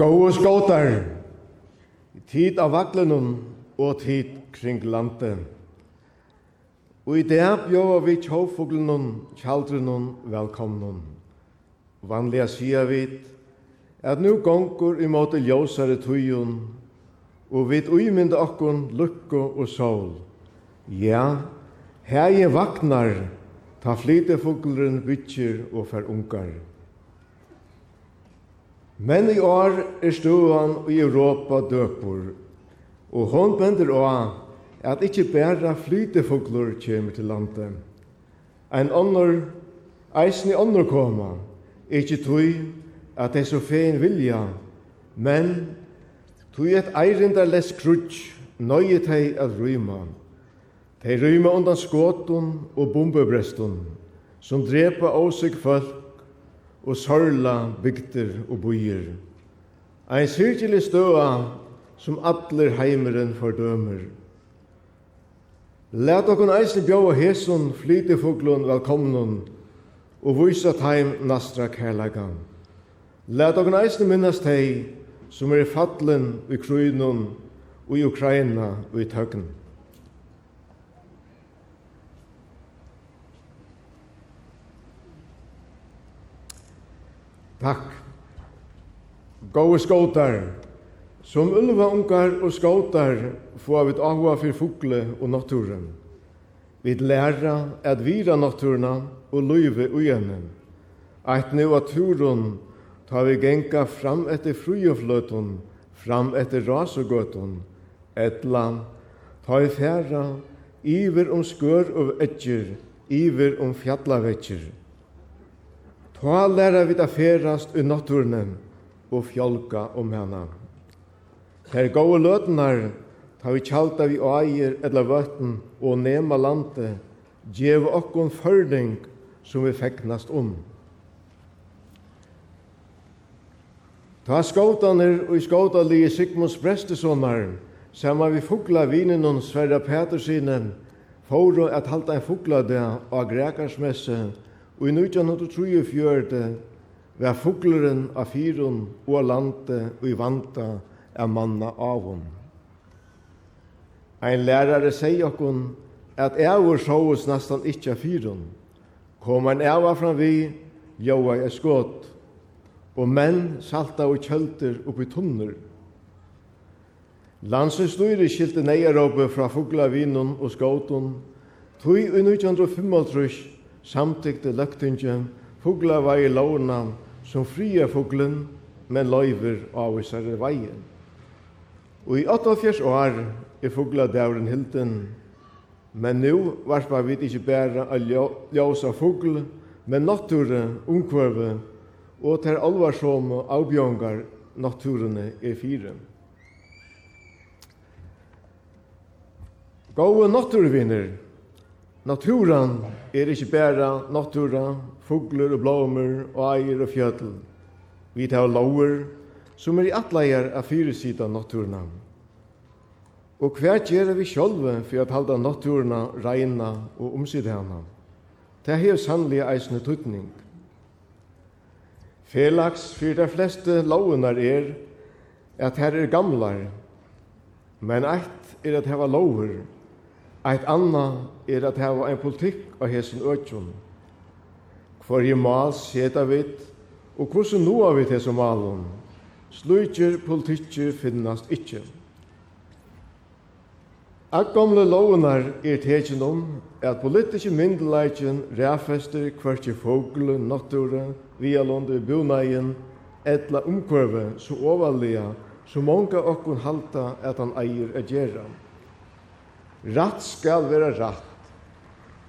Gåa skåtar, tid av vaglenum og tid kring landet. Og i det bjøva vi tjófuglunum, tjaldrunum, velkomnum. Vanliga sier vi at nu gongur i måte ljósare tujun, og vi uimynda okkun lukko og sol. Ja, hei vaknar, ta flytefuglurinn bytjer og fer ungar. Men i år er stuan i Europa døpur, og hon bender av at ikkje bæra flytefugler kjemur til landet. Ein onnur, eisen i ånder koma, ikkje tui at det er så fein vilja, men tui et eirindar les krutsk, nøye tei at ryma. Tei ryma undan skåtun og bombebrestun, som drepa åsik folk og sorla bygder og bøyer. Ein syrkjelig støa som atler heimeren fordømer. Læt okkun eisne bjóa hesun flytefuglun velkomnun og vysa heim nastra kærlagan. Læt okkur eisne minnast hei som er i fatlen i krynun og i Ukraina og i tøgnen. Takk. Gåe skåtar, som ulva ungar og skåtar får vi ahua for fugle og naturen. Vi læra at vira naturna og løyve ugjennom. Eit nu av turen tar vi genka fram etter frujofløtun, fram etter rasogøtun, et land, ta vi færa, iver om skør og etjer, iver om fjallavetsjer. Ta læra vi det ferast i natturnen og fjolka om henne. Her gode løtnar, ta vi tjalta vi eier eller vøtten og nema landet, djeve okkon førding som vi feknast om. Ta skåtaner og i skåtalige Sigmunds Brestesonar, sama vi fugla vinen og Sverre Petersinen, for at halda en fugla det av grekarsmesse, Og i 1943 var fugleren av fyren og av landet og i vanta av manna av hon. Ein lærare sier okkon at ævor sjåus nestan ikkje av fyren. Kom ein æva fram vi, joa er skått, og menn salta og kjølter oppi tunner. Landsstyre skilte neieråpet fra fuglavinun og skåten, tog i 1935 samtykte løgtingen fugla vei låna som fria fuglen, men løyver avvisare veien. Og i 88 år er fugla dævren hilden, men nu varpa vi ikke bæra a ljósa fugl, men nature, omkvøve, og ter alvarsomme avbjongar naturene er fire. Gåe naturvinner, Naturen er ikke bare natura, fugler og blommer og eier og fjøtel. Vi tar lover som er i atleier av fyresida naturen. Og hva gjør vi sjølve for at halda naturen reina og omsidhana? Det er sannelig eisende tøtning. Felaks for de fleste lovene er at her er gamlar, men eit er at heva lover, Eit anna er at hava ein politikk av hesson økjon. i mal seta vit, og hvordan noa vit hesson malon. Slutjer politikker finnast ikkje. At gamle lovunar er tekin om at politiske myndeleikin ræfester hverkje fogle, natture, vialonde, bunaien, etla omkvarve, så overlega, så mange okkon halta at han eier at gjerra. Ratt skal være ratt.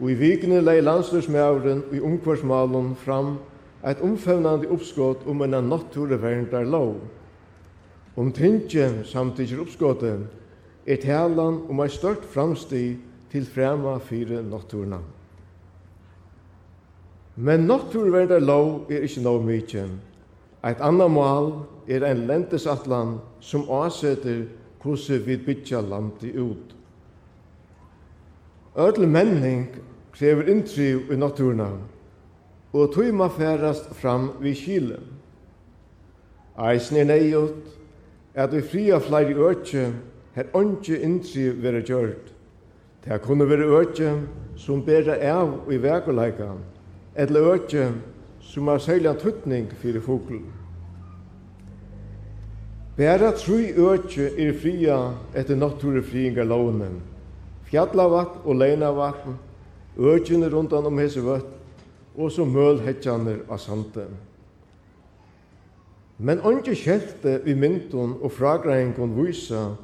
Og i vikene lei landsløsmævren i omkvarsmalen fram eit omfevnande oppskott om en naturverndar lov. Om tinge samtidig oppskottet er talan om ei størt framstig til frema fire naturna. Men naturverndar lov er ikkje noe mykje. Eit anna mål er ein lentesatlan som avsetter hvordan vi bytja landet ut. Ödel menning krever intriv i naturna, og tog ma færast fram vi kile. Eisen er neiot, at vi fria flere øtje, her åndsje intriv vera gjørt. Det kunne være øtje som bæra av i vekoleika, eller øtje som har særlig antutning fyrir fokul. Bæra tru øtje er fria etter naturfriinga lovnen, fjallavatn og leinavatn, økjene rundan om hese vøtt, og så mølhetjaner av sande. Men andre kjelte vi myndun og fragreinkon vysa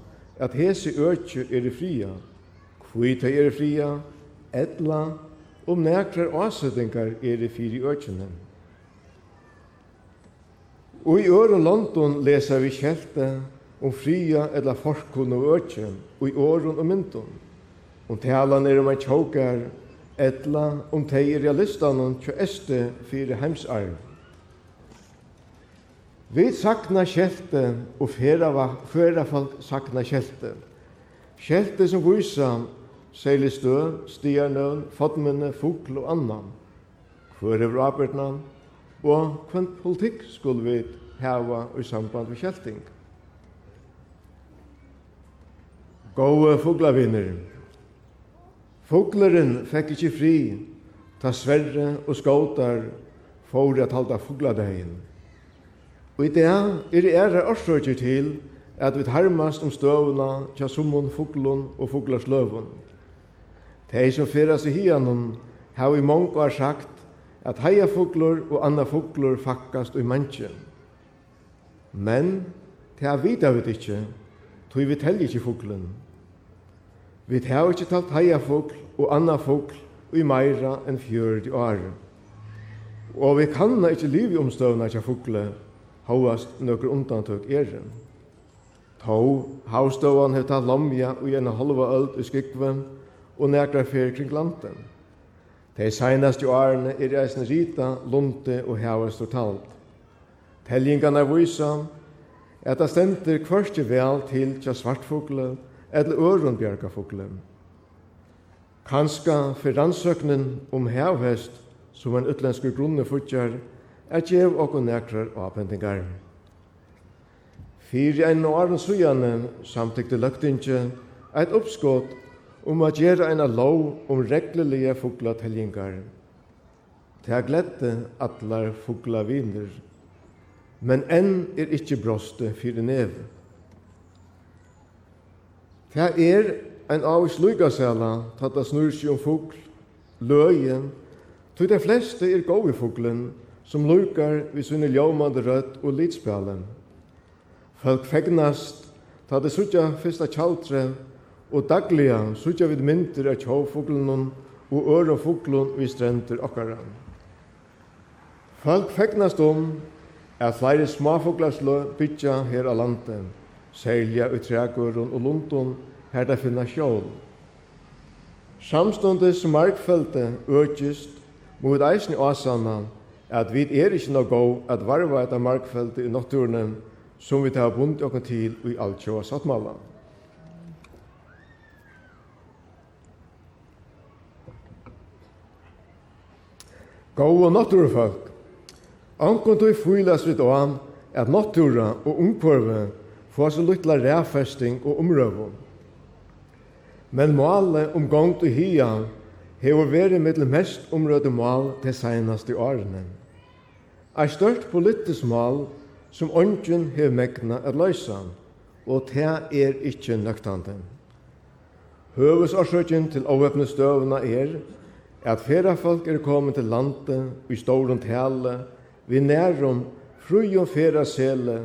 at hese økje er i fria, kvita er i fria, etla, om nekrar avsettingar er i fyri økjene. Og i øre London leser vi kjelte om fria eller forkunn og økje, og i øren og myndun. Om talan er om en tjokar, etla om teg i realistanen tjo este fyrir heimsarv. Vi sakna kjelte og fyrra folk sakna kjelte. Kjelte som vysa seilig stø, stiarnøvn, fotmunne, fugl og annan. Hvor er avbjørnan? Og hvem politikk skulle vi hava i samband med kjelting? Gåe fuglavinner, Fugleren fikk ikkje fri, ta sverre og skåtar for at halda fugladegin. Og i det er det ære årsøkje til at vi harmast om støvna tja summon fuglun og fuglarsløvun. Tei som fyrir seg hianon hau i mong har sagt at heia fuglur og anna fuglur fakkast i manche. Men tei vita vi ikkje, tog vi telli ikkje fuglun. Vi har ikke talt heiafugl og anna fugl i meira enn 40 år. Og vi kanna ikke liv i omstøvna kja fugle, hauast nøkker undantøk er. Tå, havstøvan hef talt lamja og gjerne halva öld i skikve og nekra fyrir kring landen. De seinaste årene er eisen rita, lunte og havast og talt. Tellingarna visa at det stender kvørste vel til kja svartfugle, eller øren bjergafuglen. Kanska for rannsøknen om hevhest, som en utlenske grunne futjar, er gjev og nekrar avhendingar. Fyrir en åren sujane samtykte løgtinge eit oppskott om at gjere eina lov om reglelige fuglathelgingar. Det er gledde atlar fuglaviner, men enn er ikkje broste fyri nevet. Det er en avvist lykasela, tatt det snur seg om fugl, løyen, tog de fleste er gov i fuglen, som lykar vi sunne ljåmande rødt og litspjalen. Folk fegnast, tatt det suttja fyrsta tjaltre, og dagliga suttja vid mynter av tjåfuglen og øre fuglen vi strender okkara. Folk fegnast om er flere småfuglarslø bytja her av landet, selja i Trægøren og lundun her det finna sjål. Samstundes markfeltet økist mot eisen åsanna at vi er ikke noe god at varva etter markfeltet i naturen som vi tar bundet oss til i alt kjøa sattmala. Gå og naturfolk. Ankon tog fylas vidt åan at natura og ungpurve få så lytla ræfesting og omrøvun. Men målet om gong til hian hefur verið mittel mest område mål til seinaste årene. Ei størt politisk mål som ånden hefur megna at løysa, og det er ikkje nøktande. Høvesårsøkjen til åvøpne støvna er at ferafolk er kommet til landet i stålen tale, vi nærum fru og ferasele,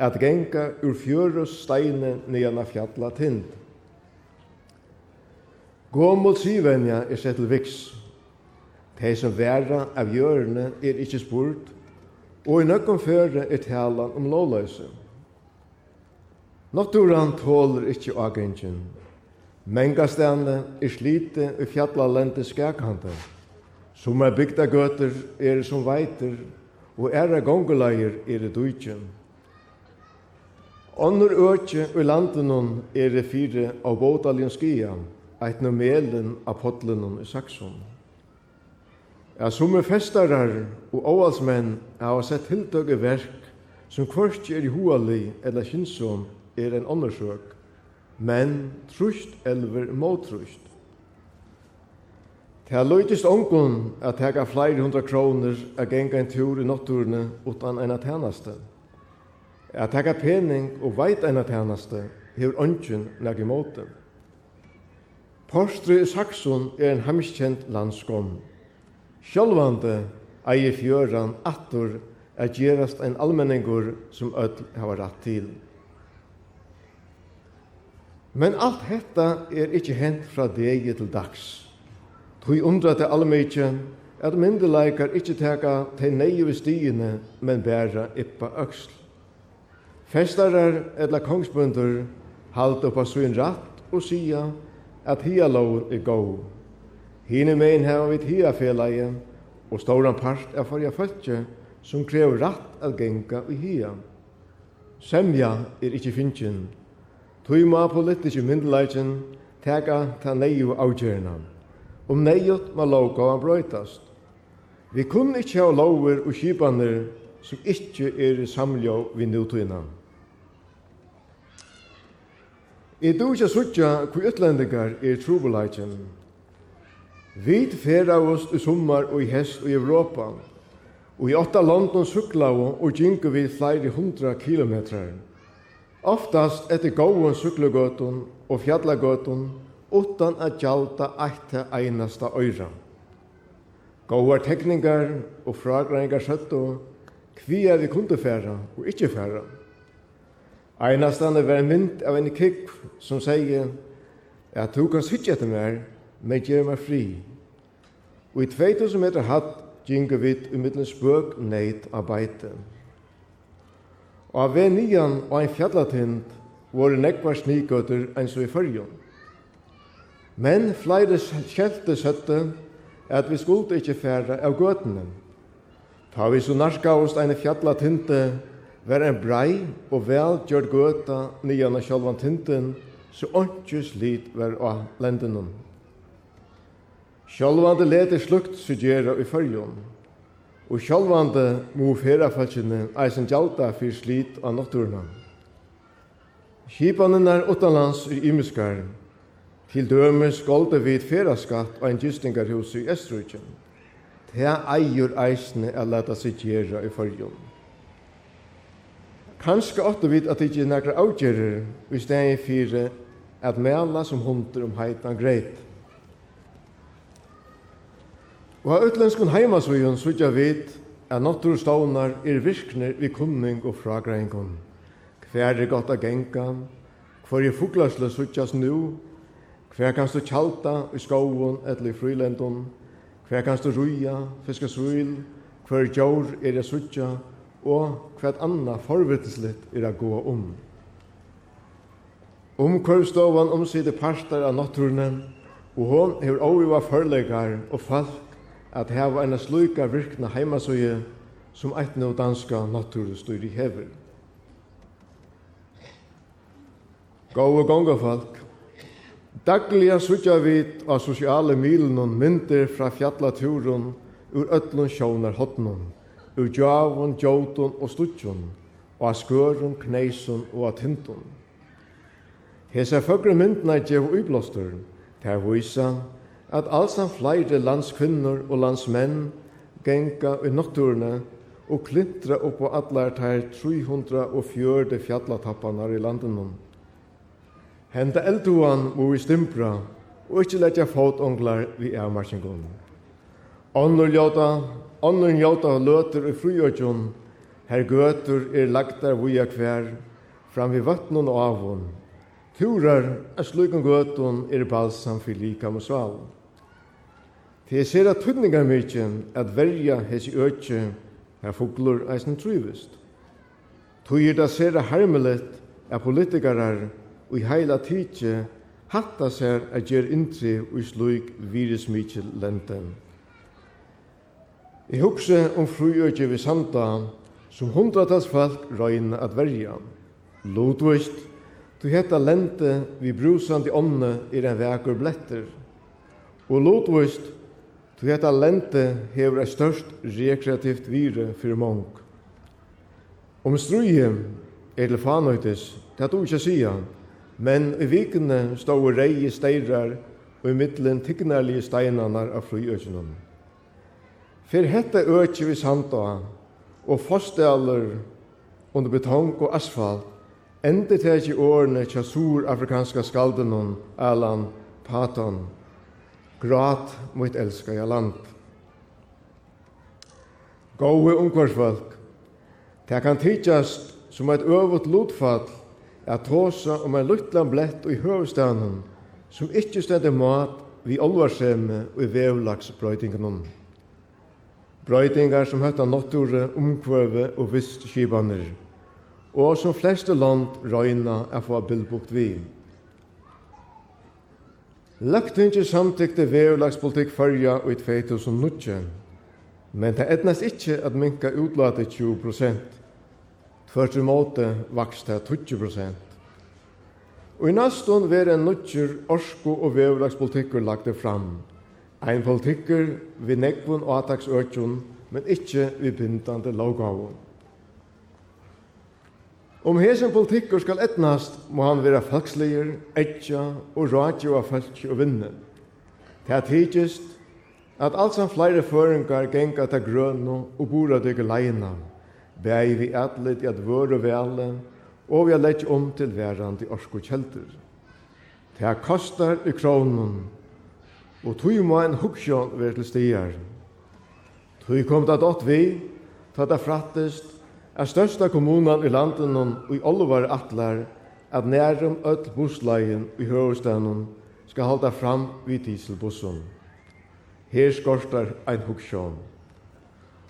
at genga ur fjøru steine nian af fjalla tind. Gomul syvenja er sett til viks. De som væra av jørene er ikkje spurt, og i nøkken føre er talan om lovløse. Naturen tåler ikkje agengjen. Mengastene er slite i fjallalende skakhantar. Som er bygda gøter er som veiter, og æra gonguleier er det dujtjen. Onnur økje i landenon er det fire av bådaljen skia, eit numelen av podlenon i Saxon. Ja, som er festarar og avhalsmenn har sett tiltøk verk som kvart er i hoali eller kinsom er en undersøk, men trust elver motrust. Det har løytist ongun at teka flere hundra kroner a genga en tur i notturne utan en atanaste. At taka pening og veit eina tænaste hefur ongen nær i måten. Porstri i Saxon er en hamskjent landskom. Sjálvande eie fjøran attur at gerast ein almenningur som öll hava rætt til. Men alt hetta er ikkje hent fra degi til dags. Tui undra til allmykje at myndelaikar ikkje teka til neive stigene, men bæra ippa øksl. Festarar eller kongsbundur halt upp av svin ratt og sia at hia lov er gau. Hine mein hava vit hia felaie og stóran part er farja fólki som krev ratt at genga i hia. Semja er ikkje finnkin. Tui ma politiske myndeleikin teka ta neiu avgjerna. Om neiut ma lovgava brøytast. Vi kunne ikkje ha lover og skipaner som ikkje er i samljå vi nutøyna. Jeg du ikke suttja hvor utlendingar er trobeleikjen. Vi færa oss i sommar og i hest og i Europa, og i åtta London suklav og gingu vi flere hundra kilometrar. Oftast etter gåon suklugøtun og fjallagøtun, utan at gjalda eitt einasta øyra. Gåar tekningar og fragreiningar søttu, er vi kunde færa og ikkje færa. Einastande var en mynd av en kikk som sier at du kan sitte etter meg, men gjør meg fri. Og i 2000 meter hatt gynge vi i middelen spøk neid av beite. Og av ved nian og ein fjallatind var nekvar snikøter enn så i fyrjon. Men flere skjelte søtte at vi skulle ikke fære av gøtene. Ta vi så narska oss en ene fjallatinte var en brei og vel gjørd gøta nyan av sjálvan tinten, så åndsjus lit var av lendenon. Sjálvande lete slukt suggera i fyrjon, og sjálvande mo ferafalkjene eisen gjalta fyr slit av nokturna. Skipanenar utanlands i imiskar, til dømes golde vid feraskatt og en gistingarhus i Estrøyken. Det eier eisne er leta sig gjera i fyrjon. Kanskje åtte vi at det ikke er nekra avgjerer i stedet fire at mela som hunter om heitan greit. Og av utlendskun heimasvion sutja vit at nottur stånar er virkner vi kunning og fragreinkon. Hver er gott a genka, hver er fuglasle sutjas nu, hver kanst du tjalta i skoven eller i frilendon, hver kanst du ruja, fiska svil, hver jord er det sutja, og hvat anna forvittisligt er a gå om. Omkurvstovan omsider parster av naturene, og hon hefur óiva forleikar og falk at heva eina sluika virkna heimasøye som eitne og danska i hever. Gåa gonga folk, Dagliga sutja vit av sosiale milen og myndir fra fjallaturen ur öllun sjónar hotnum ur djavun, djótun og stutjun, og av skørun, kneisun og av tintun. Hesa føkru myndina djev uiblåstur, ter vísa at alsan fleiri landskvinnor og landsmenn genga i nokturne og klintra upp på allar tær 340 fjallatappanar i landunum. Henda elduan må vi stimpra og ikkje letja fotonglar vi avmarsingum. Onnur ljóta, onnur ljóta løtur i frugjøkjon, her gøtur er lagtar vuja kvær, fram vi vattnun og avon. Turar er slukon gøtun er balsam fyrir lika og sval. Det er sera tunningar mykje at verja hesi ökje her fuglur eisen trivist. Tui er det sera harmelet er politikarar og i heila tidsje hatta seg er gjer intri og i sluk virusmykje lenten. I husker om fruøkje vi sanda, som hundratals folk røyna at verja. Lodvist, du heta lente vi brusandi ånne i den vekur bletter. Og lodvist, du heta lente hever ei størst rekreativt vire fyrir mong. Om struje er til fanøytis, det er du ikke sia, men i vikene stå rei i steirar og i middelen tignarlige steinanar av fruøkjennom. For hette økje vi sanda, og fostaler under betong og asfalt, enda teg orna årene tja sur-afrikanska skaldenon Alan Paton, grat mot elska ja land. Gåe omkvarsfolk, det kan tidsast som et øvut lotfall at tåsa om en luttlan blett og i høvestanen som ikkje stender mat vi olvarsemme og i vevlagsbrøytingenånden brøytingar som høtta natture, omkvøve og vistskipaner, og som fleste land røyna er få bilbukt vi. Løgtingi samtykte vevlagspolitikk og i 2019, men det etnast ikkje at minka utlatet 20 prosent. Tvert måte vaks det 20 prosent. Og i næstun ver en nutjer orsko og vevlagspolitikkur lagde fram. Ein politikker vi nekvun og ataksøkjun, men ikkje vi bindande lovgavun. Om hesen politikker skal etnast, må han vera falksleir, etja og radio av falsk og vinne. Det er tidligst at altsam flere føringar genga til grønno og bora dykker leina, bæg vi atlet i at vøre vele, og vi har lett om til verand i orsko kjelter. Det er kostar i kronen, og tog må en hugskjån være til stier. Tog kom det at vi, ta det frattest, er størsta kommunen i landet og i alle våre atler, at nærum öll bussleien i høyrestanum skal halda fram vid dieselbussen. Her skortar ein hugskjån.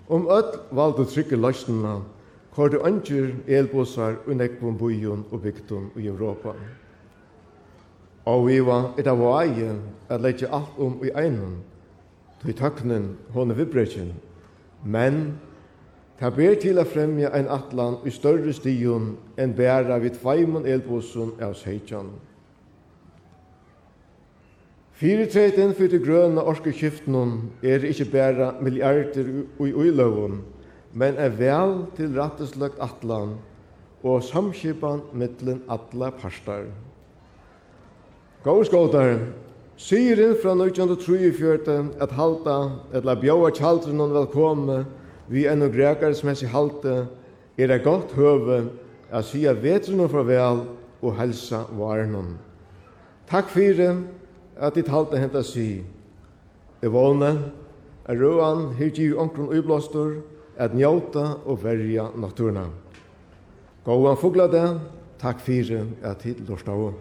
Om öll valde trygge løsnena, det ønsker elbussar og nekvum bujon og bygdum i Europa. Europa. Og vi var et av vei at lege alt om i egnen, til tøknen hon er. Men det ber til å fremje ein atlan i større stion enn bæra vid feimon elbosson av seitjan. Fyritreten fyrir til grøna orskeskiftenon er ikkje bæra milliarder i uiløvun, men er vel til rattesløgt atlan og samskipan mittlen atla parstar. Gåskåtar, inn fra 1934 at halta, etla bjóa noen velkomme, vi enn og grekarsmessig halte, er det godt høve at sia vetrunnen farvel og helsa varnen. Takk fyrir at ditt halte henta si. Evone, er roan, her giv omkron uiblåstor at njauta og verja naturna. Gåan fugla det, takk fyrir at ditt lortavå.